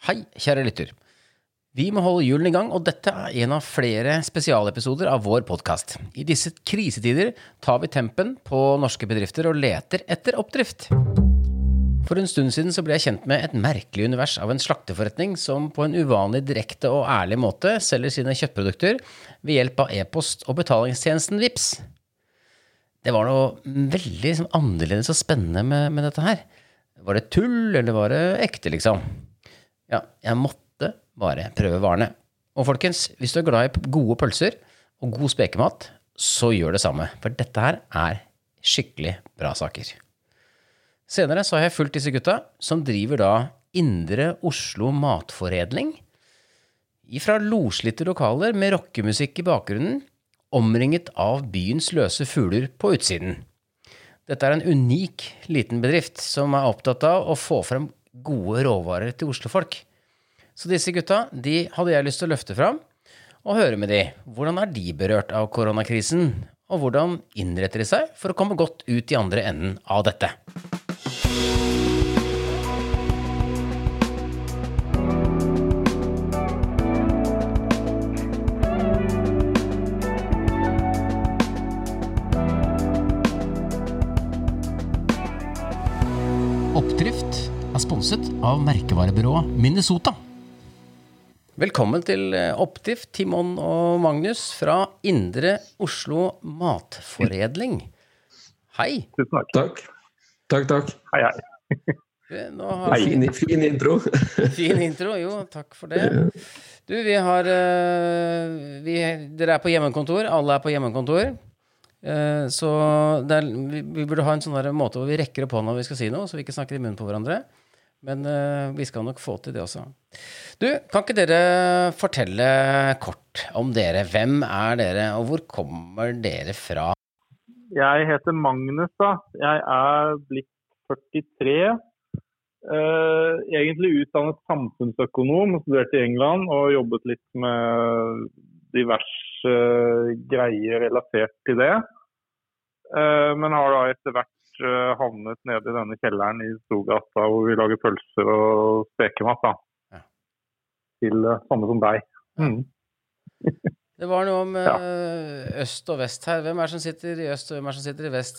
Hei, kjære lytter. Vi må holde hjulene i gang, og dette er en av flere spesialepisoder av vår podkast. I disse krisetider tar vi tempen på norske bedrifter og leter etter oppdrift. For en stund siden så ble jeg kjent med et merkelig univers av en slakteforretning som på en uvanlig direkte og ærlig måte selger sine kjøttprodukter ved hjelp av e-post og betalingstjenesten VIPS. Det var noe veldig sånn, annerledes og spennende med, med dette her. Var det tull, eller var det ekte, liksom? Ja, jeg måtte bare prøve varene. Og folkens, hvis du er glad i gode pølser og god spekemat, så gjør det samme. For dette her er skikkelig bra saker. Senere så har jeg fulgt disse gutta, som driver da Indre Oslo Matforedling. Ifra loslitte lokaler med rockemusikk i bakgrunnen, omringet av byens løse fugler på utsiden. Dette er en unik liten bedrift som er opptatt av å få frem gode råvarer til oslofolk. Så disse gutta de hadde jeg lyst til å løfte fram og høre med de. Hvordan er de berørt av koronakrisen? Og hvordan innretter de seg for å komme godt ut i andre enden av dette? Oppdrift er sponset av merkevarebyrået Minnesota. Velkommen til eh, Timon og Magnus fra Indre Oslo Matforedling. Hei. Tusen takk. Takk. Takk, takk. Hei, hei. Nå har vi Fin, fin intro. fin intro. Jo, takk for det. Du, vi har eh, vi, Dere er på hjemmekontor. Alle er på hjemmekontor. Eh, Så det er, vi, vi burde ha en sånn måte hvor vi rekker opp hånda når vi skal si noe, så vi ikke snakker i munnen på hverandre. Men uh, vi skal nok få til det også. Du, kan ikke dere fortelle kort om dere? Hvem er dere, og hvor kommer dere fra? Jeg heter Magnus, da. Jeg er blitt 43. Uh, egentlig utdannet samfunnsøkonom, studert i England og jobbet litt med diverse uh, greier relatert til det. Eh, men har da etter hvert eh, havnet nede i denne kjelleren i Storgata hvor vi lager pølser og spekemat. da. Ja. Til eh, samme som deg. Mm. Det var noe om Ja. eh, øst og vest her. Hvem er det som sitter i øst, og hvem er det som sitter i vest?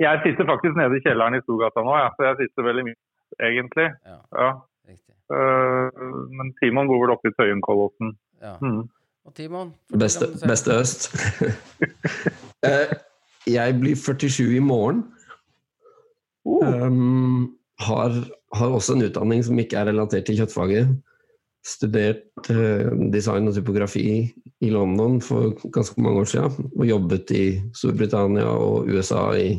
Jeg sitter faktisk nede i kjelleren i Storgata nå, ja, så jeg sitter veldig mye, egentlig. Ja, Ja. Eh, men Timon bor vel oppe i Tøyenkollåsen. Ja. Mm. Og Timon? Beste, beste øst. Eh, jeg blir 47 i morgen. Oh. Um, har, har også en utdanning som ikke er relatert til kjøttfaget. Studert uh, design og typografi i London for ganske mange år siden. Og jobbet i Storbritannia og USA i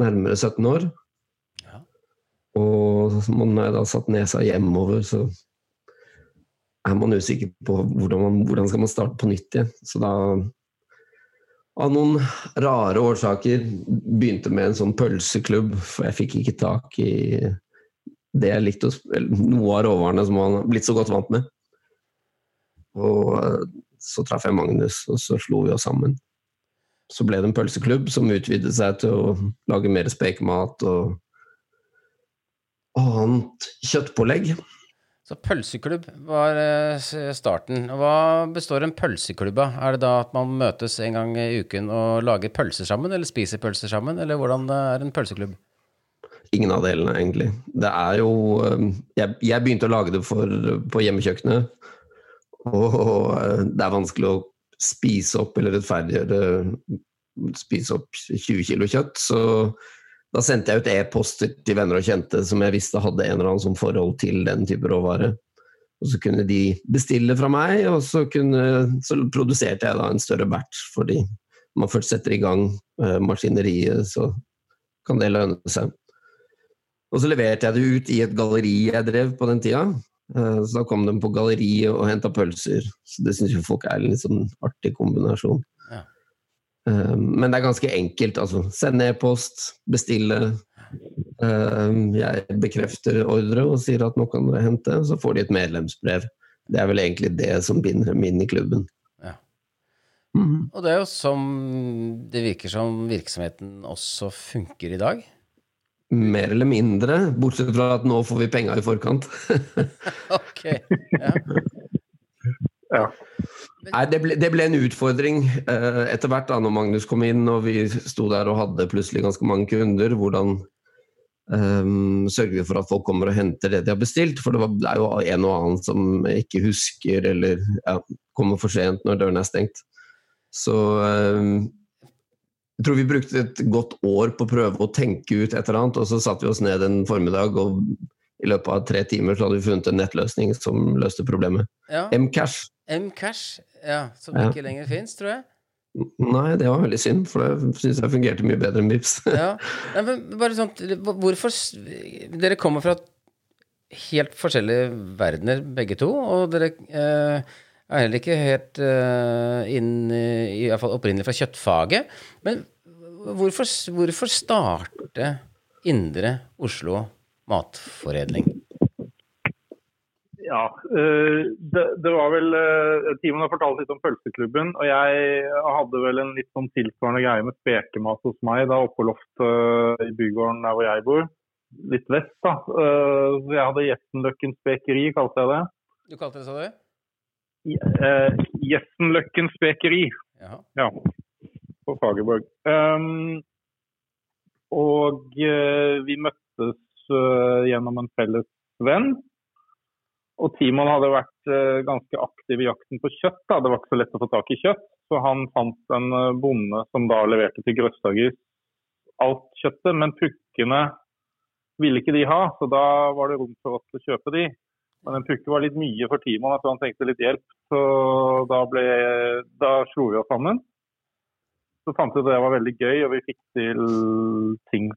nærmere 17 år. Ja. Og når jeg da satt nesa hjemover, så er man usikker på hvordan, man, hvordan skal man starte på nytt igjen. Så da, av noen rare årsaker, begynte med en sånn pølseklubb, for jeg fikk ikke tak i det jeg likte, noe av råvarene som man har blitt så godt vant med. Og eh, så traff jeg Magnus, og så slo vi oss sammen. Så ble det en pølseklubb som utvidet seg til å lage mer spekemat og annet kjøttpålegg. Så pølseklubb var eh, starten. Hva består en pølseklubb av? Er det da at man møtes en gang i uken og lager pølser sammen, eller spiser pølser sammen, eller hvordan er en pølseklubb? Ingen av delene, egentlig. Det er jo eh, Jeg, jeg begynte å lage det for, på hjemmekjøkkenet, og eh, det er vanskelig å spise opp eller rettferdiggjøre spise opp 20 kilo kjøtt, så da sendte jeg ut e-poster til venner og kjente som jeg visste hadde en eller annen sånn forhold til den type råvare. Og så kunne de bestille fra meg, og så, kunne, så produserte jeg da en større batch, fordi man først setter i gang eh, maskineriet, så kan det lønne seg. Og så leverte jeg det ut i et galleri jeg drev på den tida. Eh, Så da kom de på galleriet og henta pølser. Så det syns jo folk er en litt sånn artig kombinasjon. Eh, Men det er ganske enkelt. altså Sende e-post, bestille. Eh, Jeg bekrefter ordre og sier at nå kan dere hente, så får de et medlemsbrev. Det er vel egentlig det som binder dem inn i klubben. Ja. Mm. Og det er jo som det virker som virksomheten også funker i dag. Mer eller mindre, bortsett fra at nå får vi penga i forkant. Ok. Ja. Ja. Nei, det ble, det ble en utfordring eh, etter hvert da når Magnus kom inn og vi sto der og hadde plutselig ganske mange kunder. Hvordan eh, sørger vi for at folk kommer og henter det de har bestilt? For det, var, det er jo en og annen som ikke husker eller ja, kommer for sent når døren er stengt. Så eh, jeg tror vi brukte et godt år på å prøve å tenke ut et eller annet, og så satte vi oss ned en formiddag og i løpet av tre timer så hadde vi funnet en nettløsning som løste problemet. ja. Mcash Mcash, ja, som Ja. ikke lenger fins, tror jeg. Nei, det var veldig synd, for det syns jeg fungerte mye bedre enn Vips. Ja. Men bare sånn Hvorfor Dere kommer fra helt forskjellige verdener, begge to, og dere eh, er heller ikke helt eh, inn i, hvert fall opprinnelig fra kjøttfaget. Men hvorfor, hvorfor starte Indre Oslo Matforedling? Ja, eh, det, det var vel eh, Timon har fortalt litt om pølseklubben. Og jeg hadde vel en litt sånn tilsvarende greie med spekemat hos meg da oppe på loftet i bygården der hvor jeg bor. Litt vest, da. Eh, Så jeg hadde Gjessenløkken spekeri, kalte jeg det. Du kalte det, sa du? Eh, Gjessenløkken spekeri. Jaha. Ja, på Fagerborg. Um, og eh, vi møttes eh, gjennom en felles venn. Og Timon hadde vært eh, ganske aktiv i jakten på kjøtt. Da. Det var ikke så lett å få tak i kjøtt. Så han fant en eh, bonde som da leverte til Grøstadgris alt kjøttet. Men pukkene ville ikke de ha, så da var det rom for oss å kjøpe de. Men en pukke var litt mye for Timon, så han trengte litt hjelp. Så da, ble, da slo vi oss sammen. Så fant vi at det var veldig gøy, og vi fikk til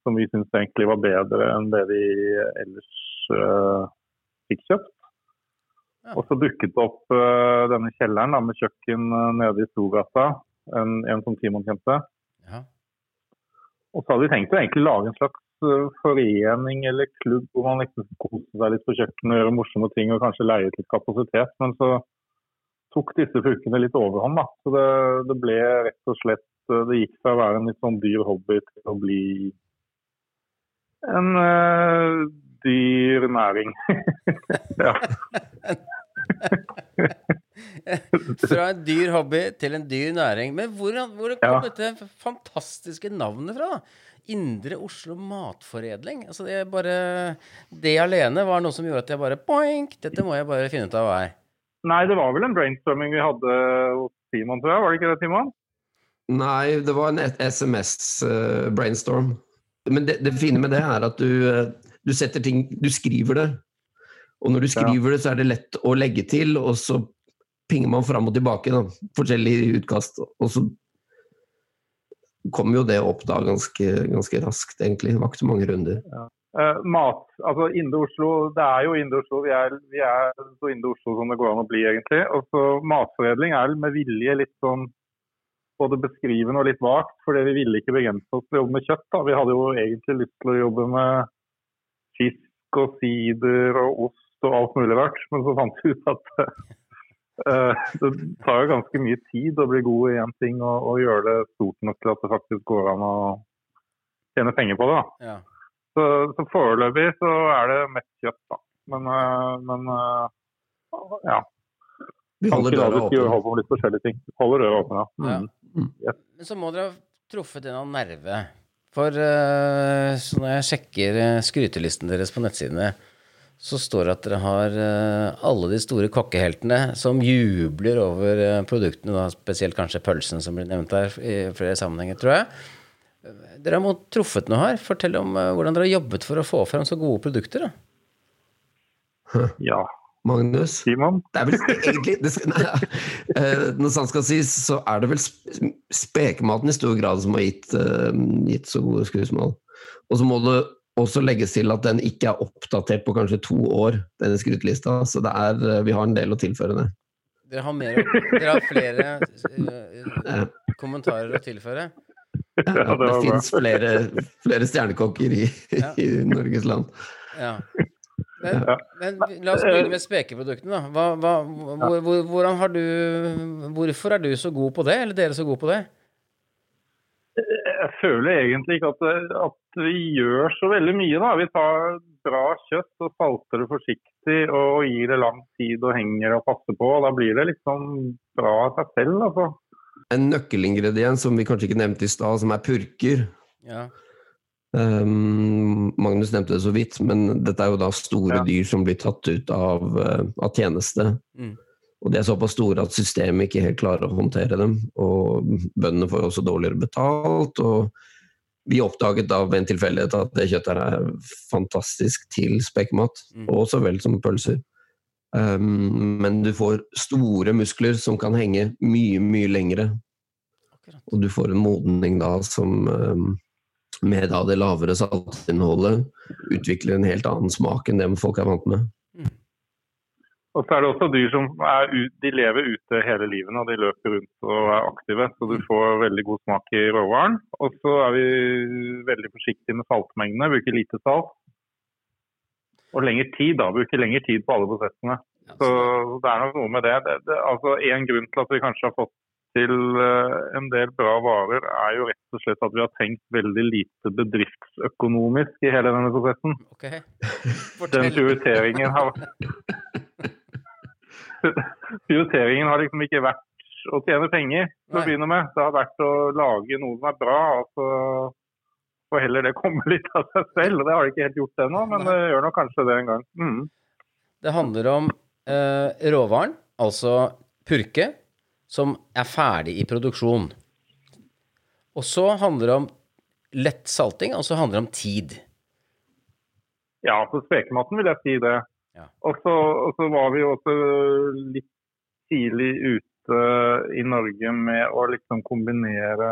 som vi syntes egentlig var bedre enn det vi ellers uh, fikk kjøpt. Og så dukket det opp uh, denne kjelleren da, med kjøkken eh, nede i Storgata, en, en som Timon kjente. Ja. Og så hadde vi tenkt å egentlig lage en slags forening eller klubb hvor man liksom koste seg litt på kjøkkenet og gjøre morsomme ting og kanskje leie ut litt kapasitet. Men så tok disse fukene litt overhånd. da. Så det, det ble rett og slett Det gikk fra å være en litt sånn dyr hobby til å bli en uh, dyr næring. ja. Fra en dyr hobby til en dyr næring. Men hvor, hvor kom Ja. dette fantastiske navnet fra? da? Indre Oslo Matforedling. Altså det, er bare, det alene var noe som gjorde at jeg bare Boink! Dette må jeg bare finne ut av hva er. Nei, det var vel en brainstorming vi hadde hos Simon, tror jeg. Var det ikke det, Simon? Nei, det var en SMS-brainstorm. Men det, det fine med det er at du, eh, du setter ting Du skriver det. Og når du skriver det, så er det lett å legge til, og så pinger man fram og tilbake. Da. Forskjellige utkast. Og så kom jo det opp da ganske, ganske raskt, egentlig. Det var ikke så mange runder. Eh, mat, altså Indre Oslo, Det er jo Indre Oslo. Vi er, vi er så Indre Oslo som det går an å bli, egentlig. Og så Matforedling er med vilje litt sånn både beskrivende og litt vagt, fordi vi ville ikke begrense oss til å jobbe med kjøtt. da. Vi hadde jo egentlig lyst til å jobbe med fisk og sider og ost og alt mulig rart, men så fant vi ut at uh, det tar jo ganske mye tid å bli god i én ting og, og gjøre det stort nok til at det faktisk går an å tjene penger på det. da. Ja. Så, så foreløpig så er det mest kjøtt, da. Men, uh, men uh, ja. Vi holder døra åpen. Holder døra åpen, ja. Ja. Men så må dere ha truffet en av nerve. For eh, så når jeg sjekker eh, skrytelisten deres på nettsidene, så står det at dere har eh, alle de store kokkeheltene som jubler over produktene, da, spesielt kanskje pølsen som blir nevnt her i flere sammenhenger, tror jeg. Dere har truffet noe her. Fortell om hvordan dere har jobbet for å få fram så gode produkter. Da. ja. Magnus? Simon? Det er vel egentlig det skal, nei, eh, Når sant skal sies, så er det vel sp- spekematen i stor grad som har gitt, eh, gitt så gode skuesmål. Og så må det også legges til at den ikke er oppdatert på kanskje to år, denne skrytelista. Så det er, eh, vi har en del å tilføre det. Dere har, mer, dere har flere uh, kommentarer å tilføre. Ja, det det fins flere, flere stjernekokker i, Ja. i Norges land. Ja. Men, Ja. men la oss begynne med spekeproduktene. da. Hva, hva, hvor, hvor, hvordan har du, hvorfor er du så god på det, eller dere så gode på det? Jeg føler egentlig ikke at, at vi gjør så veldig mye. da. Vi tar bra kjøtt og salter det forsiktig og gir det lang tid og henger og passer på. og Da blir det liksom bra av seg selv. altså. En nøkkelingrediens som vi kanskje ikke nevnte i stad, som er purker. Ja. Um, Magnus nevnte det så vidt, men dette er jo da store Ja. dyr som blir tatt ut av, eh, av tjeneste. Mm. Og de er såpass store at systemet ikke helt klarer å håndtere dem. Og bøndene får også dårligere betalt. Og vi oppdaget da ved en tilfeldighet at det kjøttet er fantastisk til spekkmat, Mm. og så vel som pølser. Um, men du får store muskler som kan henge mye, mye lengre. Akkurat. Og du får en modning da som um, med da det lavere saltinnholdet utvikler en helt annen smak enn det folk er vant med. Og så er det også dyr som er ut, de lever ute hele livet og de løper rundt og er aktive. Så du får veldig god smak i råvaren. Og så er vi veldig forsiktige med saltmengdene, bruker lite salt. Og lengre tid, da. Bruker lengre tid på alle prosessene. Så så- det er nok noe med det. det, det altså En grunn til at vi kanskje har fått til eh, en del bra varer, er jo rett og slett at vi har tenkt veldig lite bedriftsøkonomisk i hele denne prosessen. Okay. Den prioriteringen har Prioriteringen har liksom ikke vært å tjene penger til å begynne med. Det har vært å lage noe som er bra, og får heller det komme litt av seg selv. Det har de ikke helt gjort ennå, men det gjør nok kanskje det en gang. Mm. Det handler om eh, råvaren, altså purke, som er ferdig i produksjon. Og så handler det om lett salting, og så handler det om tid. Ja, på spekematen vil jeg si det. Ja. Og så og så var vi jo også litt tidlig ute i Norge med å liksom kombinere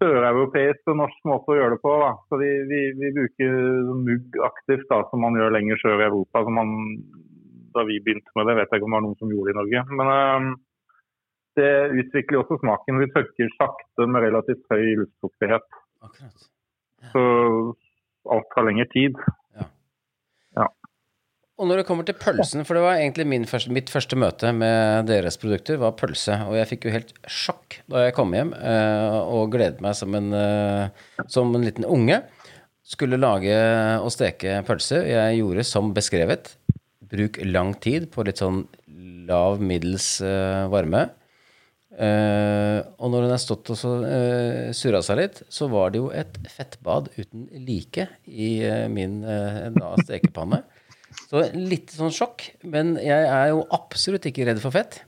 søreuropeisk og norsk måte å gjøre det på. Da. Så vi, vi, vi bruker mugg aktivt, da, som man gjør lenger sør i Europa. Som man, da vi begynte med det, vet jeg ikke om det var noen som gjorde det i Norge. Men øhm, det utvikler også smaken. Vi tørker sakte med relativt høy luftfuktighet. Akkurat. Så alt tar lengre tid. Og når det kommer til pølsen, for det var egentlig min første, mitt første møte med deres produkter, var pølse. Og jeg fikk jo helt sjokk da jeg kom hjem eh, og gledet meg som en, eh, som en liten unge. Skulle lage og steke pølse. Jeg gjorde som beskrevet. Bruk lang tid på litt sånn lav, middels eh, varme. Eh, og når den har stått og så uh, surra seg litt, så var det jo et fettbad uten like i uh, min eh, da stekepanne. Så litt sånn sjokk, men jeg er jo absolutt ikke redd for fett.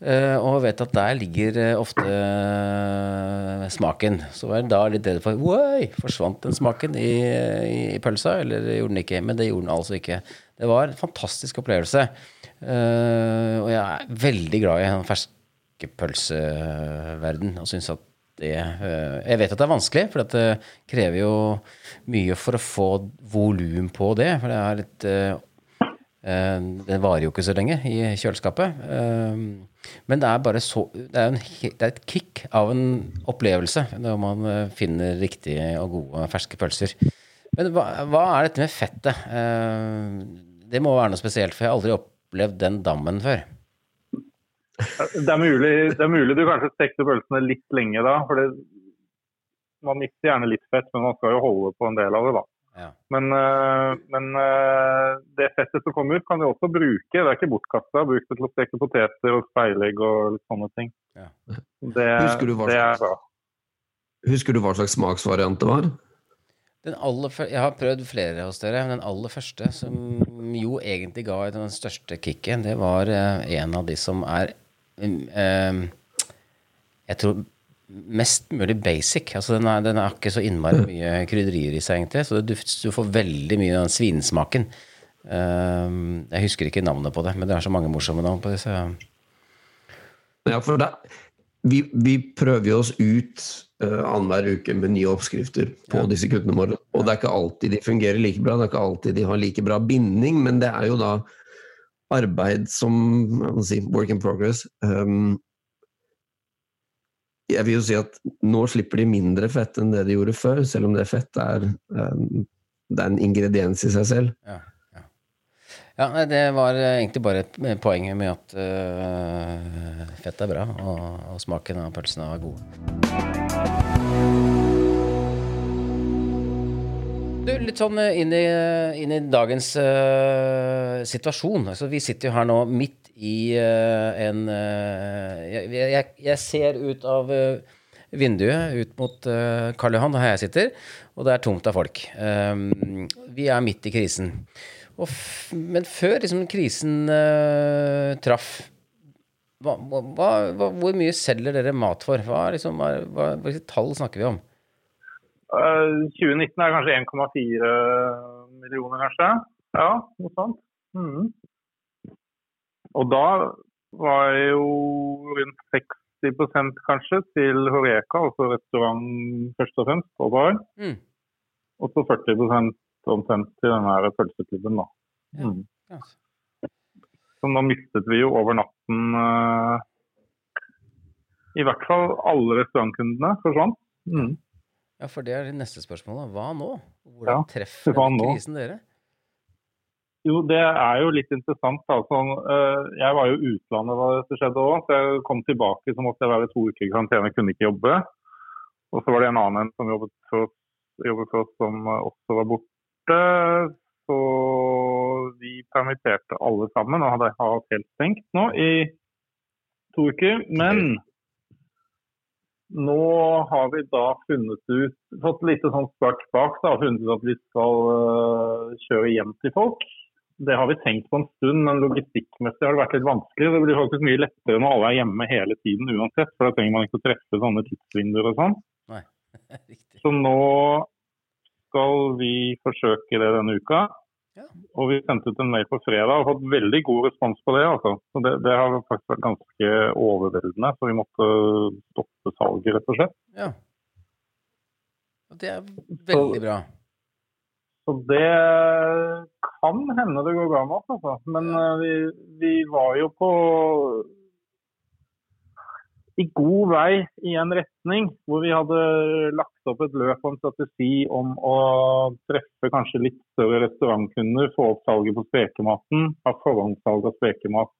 eh, og vet at der ligger eh, ofte eh, smaken. Så var jeg da litt redd for Oi, forsvant den smaken i, i pølsa? Eller gjorde den ikke? Men det gjorde den altså ikke. Det var en fantastisk opplevelse. Eh, og jeg er veldig glad i en ferskepølseverden og syns at det eh, Jeg vet at det er vanskelig, for det krever jo mye for å få volum på det. For det er litt Det eh, Den varer jo ikke så lenge i kjøleskapet. Eh, Men det er bare så Det er, en, det er et kick av en opplevelse når man eh, finner riktige og gode ferske pølser. Men hva, hva er dette med fettet? Eh, Det må være noe spesielt, for jeg har aldri opplevd den dammen før. Det er, mulig, det er mulig du kanskje stekte pølsene litt lenge da. for det, Man mister gjerne litt fett, men man skal jo holde på en del av det. da. Ja. Men, øh, men øh, det fettet som kommer ut, kan du også bruke. Det er ikke bortkasta. Bruk det til å steke poteter og speilegg og litt sånne ting. Ja. Det, Husker du hva det er slags-. Husker du hva slags smaksvariant det var? Den aller jeg har prøvd flere hos dere, men den aller første, som jo egentlig ga den største kicken, det var eh, en av de som er eh, Jeg tror mest mulig basic. Altså den, er, den er ikke så innmari mye krydderier i seg, egentlig. Så du, du får veldig mye av den svinsmaken. Uh, jeg husker ikke navnet på det, men det er så mange morsomme navn på disse. Ja, for det, vi, vi prøver jo oss ut uh, annenhver uke med nye oppskrifter på Ja. disse kuttene våre. Og det er ikke alltid de fungerer like bra, det er ikke alltid de har like bra binding, men det er jo da arbeid som si, work in progress. Um, jeg vil jo si at nå slipper de mindre fett enn det de gjorde før, selv om det fett er, um, det er en ingrediens i seg selv. Ja, ja. ja det var egentlig bare et eh, poeng med at uh, fett er bra, og, og smaken av pølsene var god. Du, litt sånn eh, inn i, inn i dagens uh, situasjon. Altså, vi sitter jo her nå midt i uh, en uh, jeg, jeg, jeg ser ut av eh, vinduet ut mot Karl Johan, der jeg sitter, og det er tomt av folk. Vi er midt i krisen. Men før liksom, krisen eh, traff hva, hva, hva, Hvor mye selger dere mat for? Hva, liksom, hva, hva, hvilke tall snakker vi om? Eh, 2019 er kanskje 1,4 millioner, kanskje. Ja, noe sånt. Mm. Og da var jo rundt 60 kanskje til Horeca, altså restaurant først og fremst, og bar. Mm. Og så 40 omtrent til den her pølseklubben, da. Mm. Ja. Så nå mistet vi jo over natten uh, I hvert fall alle restaurantkundene forsvant. Mm. Ja, for det er det neste spørsmålet. Hva nå? Hvordan Ja, treffer krisen dere? Jo, det er jo litt interessant. Eh, jeg var jo i utlandet da dette skjedde òg, så jeg kom tilbake så måtte jeg være to uker i karantene, kunne ikke jobbe. Og så var det en annen en som jobbet for oss, jobbet for oss som eh, også var borte. Så vi permitterte alle sammen og hadde hatt helt stengt nå i to uker. Men nå har vi da funnet ut, fått litt sånn spark bak da, funnet ut at vi skal øh, kjøre hjem til folk. Det har vi tenkt på en stund, men logistikkmessig har det vært litt vanskelig. Det blir faktisk mye lettere når alle er hjemme hele tiden uansett, for da trenger man ikke å treffe sånne tidsvinduer og sånn. Så nå skal vi forsøke det denne uka. Ja. Og vi sendte ut en mail på fredag og fått veldig god respons på det. Altså. Så det, det har faktisk vært ganske overveldende, så vi måtte stoppe salget, rett og slett. Ja. Og det er veldig bra. Så det kan hende det går bra med oss, altså. Men ja. vi, vi var jo på i god vei i en retning hvor vi hadde lagt opp et løp og en strategi om å treffe kanskje litt større restaurantkunder, få opp salget på spekematen, ha forhåndssalg av spekemat.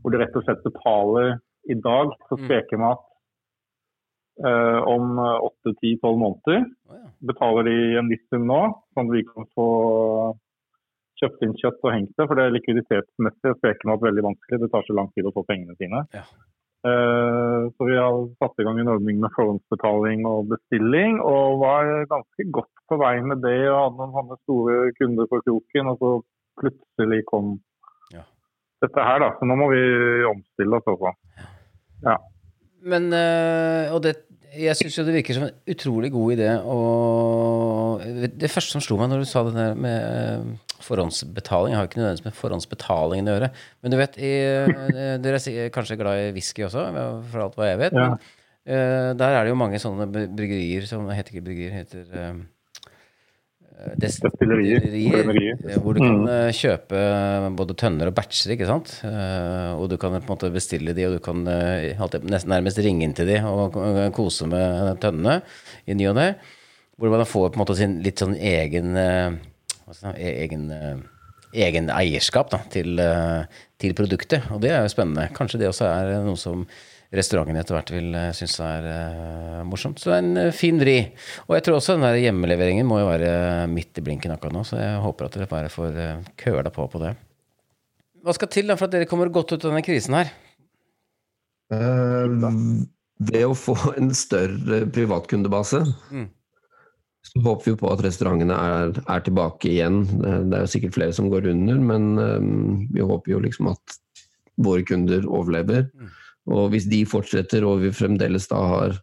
Hvor du rett og slett betaler i dag for Mm. spekemat eh, om 8-10-12 måneder betaler de en viss sum nå, sånn at vi kan få kjøpt inn kjøtt og hengt det. For det er likviditetsmessig og spekemat veldig vanskelig. Det tar så lang tid å få pengene sine. Ja. Eh, så vi har satt i gang en ordning med forhåndsbetaling og bestilling, og var ganske godt på vei med det. og Hadde noen sånne store kunder på kroken, og så plutselig kom Ja. dette her, da. Så nå må vi omstille oss også. Men øh, Og det jeg syns jo det virker som en utrolig god idé å Det første som slo meg når du sa det der med øh, forhåndsbetaling Jeg har jo ikke nødvendigvis med forhåndsbetalingen å gjøre. Men du vet, i, øh, dere er kanskje glad i whisky også, for alt hva jeg vet. Ja. Men øh, der er det jo mange sånne bryggerier som heter ikke bryggerier, heter Destillerier, destillerier, Hvor du kan Mm. øh, kjøpe både tønner og batcher, ikke sant? Eh, og du kan på en måte bestille de, og du kan eh, nesten nærmest ringe inn til de og kose med tønnene i ny og ne. Hvor man får på en måte sin litt sånn egen eh, si, egen, eh, egen eierskap da, til, eh, til produktet. Og det er jo spennende. Kanskje det også er noe som restauranten etter hvert vil uh, synes er uh, morsomt. Så det er en eh, fin vri. Og jeg tror også den der hjemmeleveringen må jo være midt i blinken akkurat nå, så jeg håper at dere bare får uh, køla på på det. Hva skal til da for at dere kommer godt ut av denne krisen her? Eh, ved å få en større privatkundebase, Mm. så håper vi på at restaurantene er, er tilbake igjen. Eh, Det er jo sikkert flere som går under, men um, vi håper jo liksom at våre kunder overlever. Mm. Og hvis de fortsetter, og vi fremdeles da har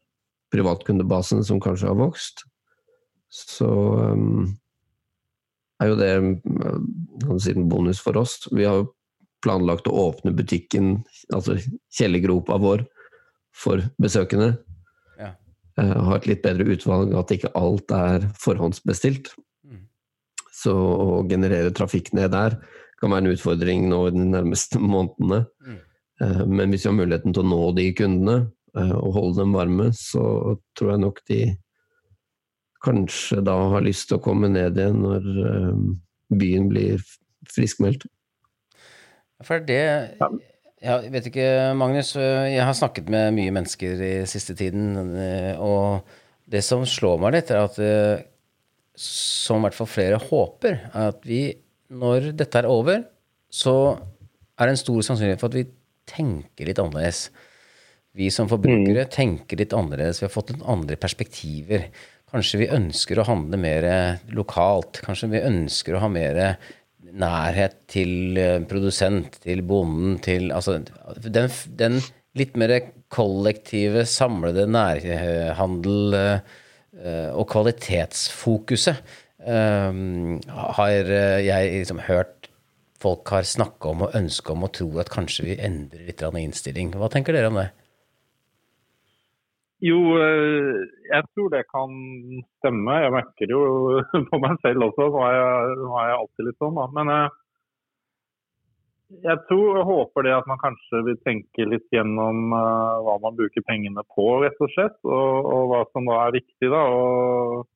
privatkundebasen som kanskje har vokst, så um, er jo det eh, kan si, en bonus for oss. Vi har jo planlagt å åpne butikken, altså kjellergropa vår, for besøkende. Ja. Uh, Ha et litt bedre utvalg, at ikke alt er forhåndsbestilt. Mm. Så å generere trafikk ned der kan være en utfordring nå i de nærmeste månedene. Mm. Eh, Men hvis vi har muligheten til å nå de kundene eh, og holde dem varme, så tror jeg nok de kanskje da har lyst til å komme ned igjen når eh, byen blir friskmeldt. For det Jeg vet ikke, Magnus. Jeg har snakket med mye mennesker i siste tiden. Og det som slår meg litt, er at som i hvert fall flere håper, er at vi, når dette er over, så er det en stor sannsynlighet for at vi tenker litt annerledes. Vi som forbrukere tenker litt annerledes. Vi har fått noen andre perspektiver. Kanskje vi ønsker å handle mer lokalt. Kanskje vi ønsker å ha mer nærhet til eh, produsent, til bonden, til Altså den, den litt mer kollektive, samlede nærhandel eh, og kvalitetsfokuset eh, har jeg liksom hørt folk har snakka om og ønska om og tror at kanskje vi endrer litt innstilling. Hva tenker dere om det? Jo, eh, jeg tror det kan stemme. Jeg merker jo på meg selv også. Nå er jeg, nå er jeg alltid litt sånn, da. Men eh, jeg tror og håper det at man kanskje vil tenke litt gjennom uh, hva man bruker pengene på, rett og slett. Og, og hva som da er viktig. da, og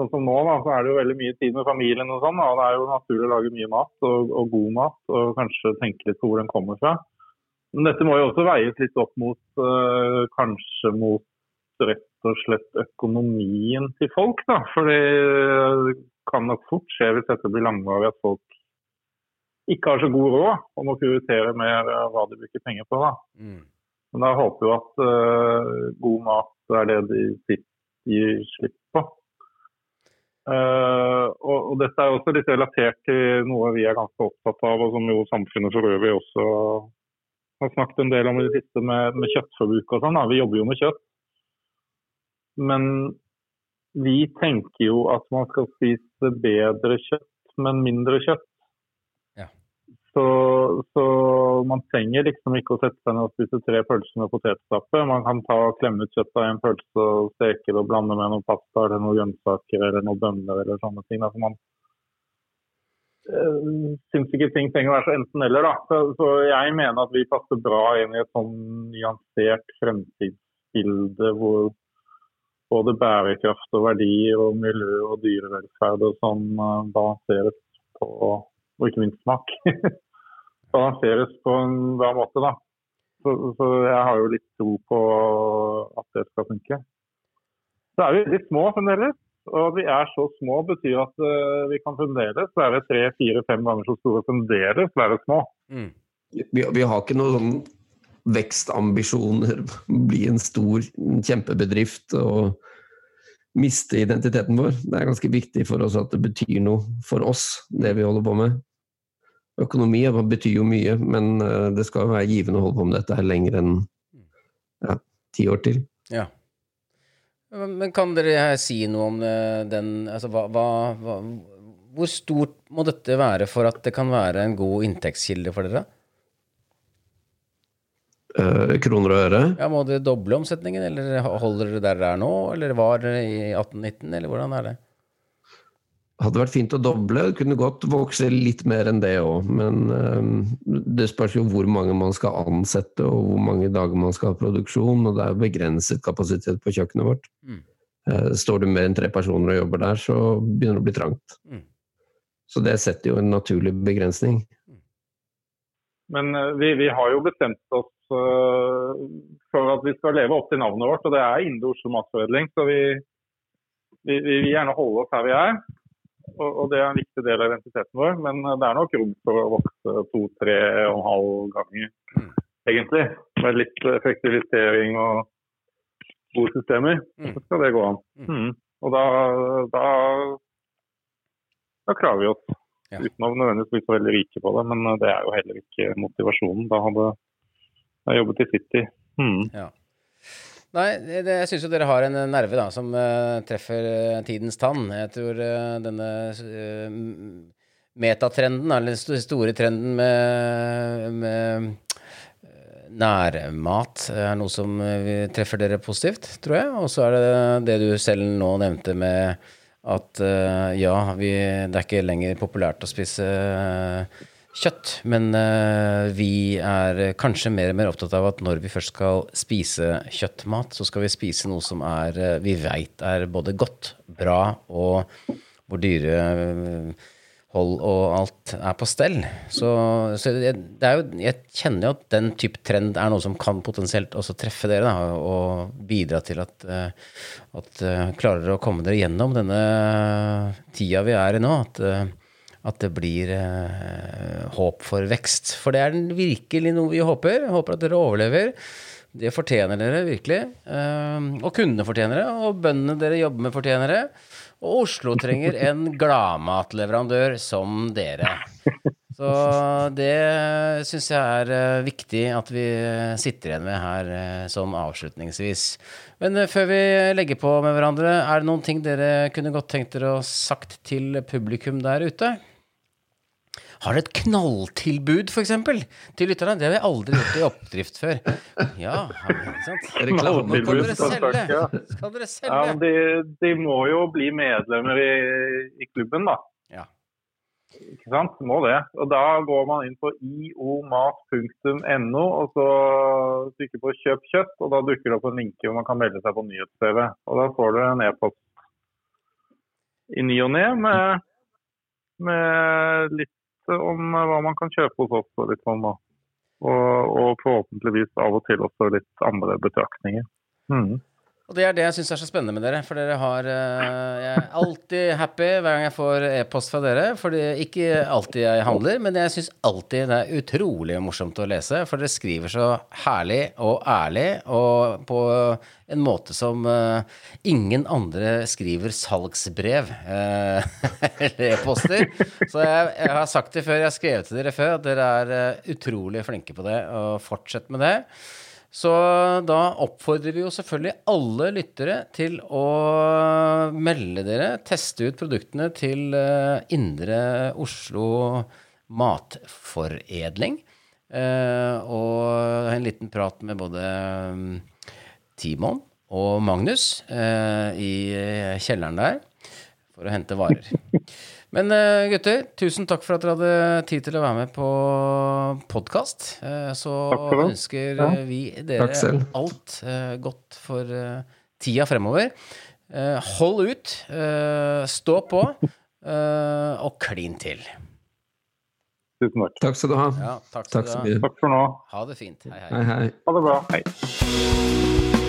Sånn som nå, da, så er det jo veldig mye tid med familien og sånn. og Det er jo naturlig å lage mye mat, og, og god mat, og kanskje tenke litt på hvor den kommer fra. Men dette må jo også veies litt opp mot øh, kanskje mot rett og slett økonomien til folk. da, For det kan nok fort skje hvis dette blir langvarig at folk ikke har så god råd og må prioritere mer hva de bruker penger på. da. Mm. Men jeg håper jo at øh, god mat er det de gir slipp. Uh, og, og, Dette er også litt relatert til noe vi er ganske opptatt av, og som jo samfunnet for øvrig også har snakket en del om i det siste med, med kjøttforbruk og sånn. Vi jobber jo med kjøtt. Men vi tenker jo at man skal spise bedre kjøtt, men mindre kjøtt. Så, så, man trenger liksom ikke å sette seg ned og spise tre pølser med potetstappe. Man kan ta og klemme ut kjøttet av en pølse og steke det og blande med noe pasta eller noen grønnsaker eller noen bønner eller sånne ting. Altså man, øh, syns ikke ting trenger å være så enten-eller. Så, så, jeg mener at vi passer bra inn i et sånn nyansert fremtidsbilde hvor både bærekraft og verdier og miljø og dyrevelferd og sånn uh, balanseres på, og ikke minst smak, balanseres på en bra måte. da. Så, så, jeg har jo litt tro på at det skal funke. Så er vi litt små fremdeles. Og at vi er så små betyr at uh, vi kan fremdeles være tre, fire, fem ganger så store. Fremdeles være små. Mm. Vi, vi, har ikke noen vekstambisjoner, bli en stor kjempebedrift og miste identiteten vår. Det er ganske viktig for oss at det betyr noe for oss, det vi holder på med. Økonomi betyr jo mye, men uh, det skal jo være givende å holde på med dette her lenger enn ja, ti år til. Ja. Men kan dere si noe om eh, den altså, hva, hva, Hvor stort må dette være for at det kan være en god inntektskilde for dere? Uh, kroner og øre? Ja, Må dere doble omsetningen, eller holder dere der dere er nå? Eller var dere i 1819, eller hvordan er det? Hadde vært fint å doble. Det kunne godt vokse litt mer enn det òg. Men um, det spørs jo hvor mange man skal ansette og hvor mange dager man skal ha produksjon. Og det er begrenset kapasitet på kjøkkenet vårt. Mm. Uh, står du mer enn tre personer og jobber der, så begynner det å bli trangt. Mm. Så det setter jo en naturlig begrensning. Men uh, vi, vi, har jo bestemt oss uh, for at vi skal leve opp til navnet vårt, og det er Inde Oslo Matforedling. Så vi, vi, vi vil gjerne holde oss her vi er og, og, det er en viktig del av identiteten vår. Men det er nok rom for å vokse to-tre og en halv ganger, mm. egentlig. Med litt effektivisering og gode systemer, mm. så skal det gå an. Mm. mm. Og da, da, da, klarer vi oss. Ja. Uten å nødvendigvis bli så veldig rike på det, men det er jo heller ikke motivasjonen. Da hadde jeg jobbet i City. Mm. Ja. Nei, det, jeg syns jo dere har en nerve da, som uh, treffer uh, tidens tann. Jeg tror uh, denne metatrenden, eller den store trenden med, med nærmat, er noe som treffer dere positivt, tror jeg. Og så er det det du selv nå nevnte med at ja, vi, det er ikke lenger populært å spise kjøtt. Men uh, vi er kanskje mer og mer opptatt av at når vi først skal spise kjøttmat, så skal vi spise noe som er, uh, vi veit er både godt, bra, og hvor dyre uh, hold og alt er på stell. Så, så det, er jo, jeg kjenner jo at den type trend er noe som kan potensielt også treffe dere, da, og bidra til at, eh, at uh, klarer å komme dere gjennom denne tida vi er i nå. At, uh, at det blir eh, håp for vekst. For det er virkelig noe vi håper. Jeg håper at dere overlever. Det fortjener dere virkelig. og kundene fortjener det, og bøndene dere jobber med, fortjener det. Og Oslo trenger en gladmatleverandør som dere. Så det syns jeg er uh, viktig at vi sitter igjen med her uh, sånn avslutningsvis. Men uh, før vi legger på med hverandre, er det noen ting dere kunne godt tenkt dere å sagt til publikum der ute? Har et knalltilbud, f.eks., til lytterne? Det har vi aldri gjort i oppdrift før. Ja, ikke sant? Reklame. Skal dere selge? Skal dere selge? Ja, men de, de må jo bli medlemmer i, i klubben, da. Ja. Ikke sant? Må det. Og da går man inn på iomat.no, og så trykker på 'kjøp kjøtt', og da dukker det opp en linke hvor man kan melde seg på nyhets-TV. Og da får du en e-post i ny og ne med, med litt om hva man kan kjøpe hos oss. og litt sånn. Og, og forhåpentligvis av og til også litt andre betraktninger. Mm. Og det er det jeg syns er så spennende med dere. For dere har uh, Jeg er alltid happy hver gang jeg får e-post fra dere. For det er ikke alltid jeg handler, men jeg syns alltid det er utrolig morsomt å lese. For dere skriver så herlig og ærlig, og på en måte som uh, ingen andre skriver salgsbrev uh, eller e-poster. Så jeg, jeg, har sagt det før, jeg har skrevet til dere før, at dere er utrolig flinke på det, og fortsett med det. Så da oppfordrer vi jo selvfølgelig alle lyttere til å melde dere, teste ut produktene til eh, Indre Oslo Matforedling. Eh, og en liten prat med både mm, Timon og Magnus eh, i kjelleren der for å hente varer. Men uh, gutter, tusen takk for at dere hadde tid til å være med på podkast. Uh, så ønsker ja. vi dere alt uh, godt for tida fremover. hold ut, stå på, og klin til. Tusen takk. Takk skal du ha. Ja, takk, skal takk, du ha. takk for nå. Ha det fint. Hei, hei. hei, hei. Ha det bra. Hei.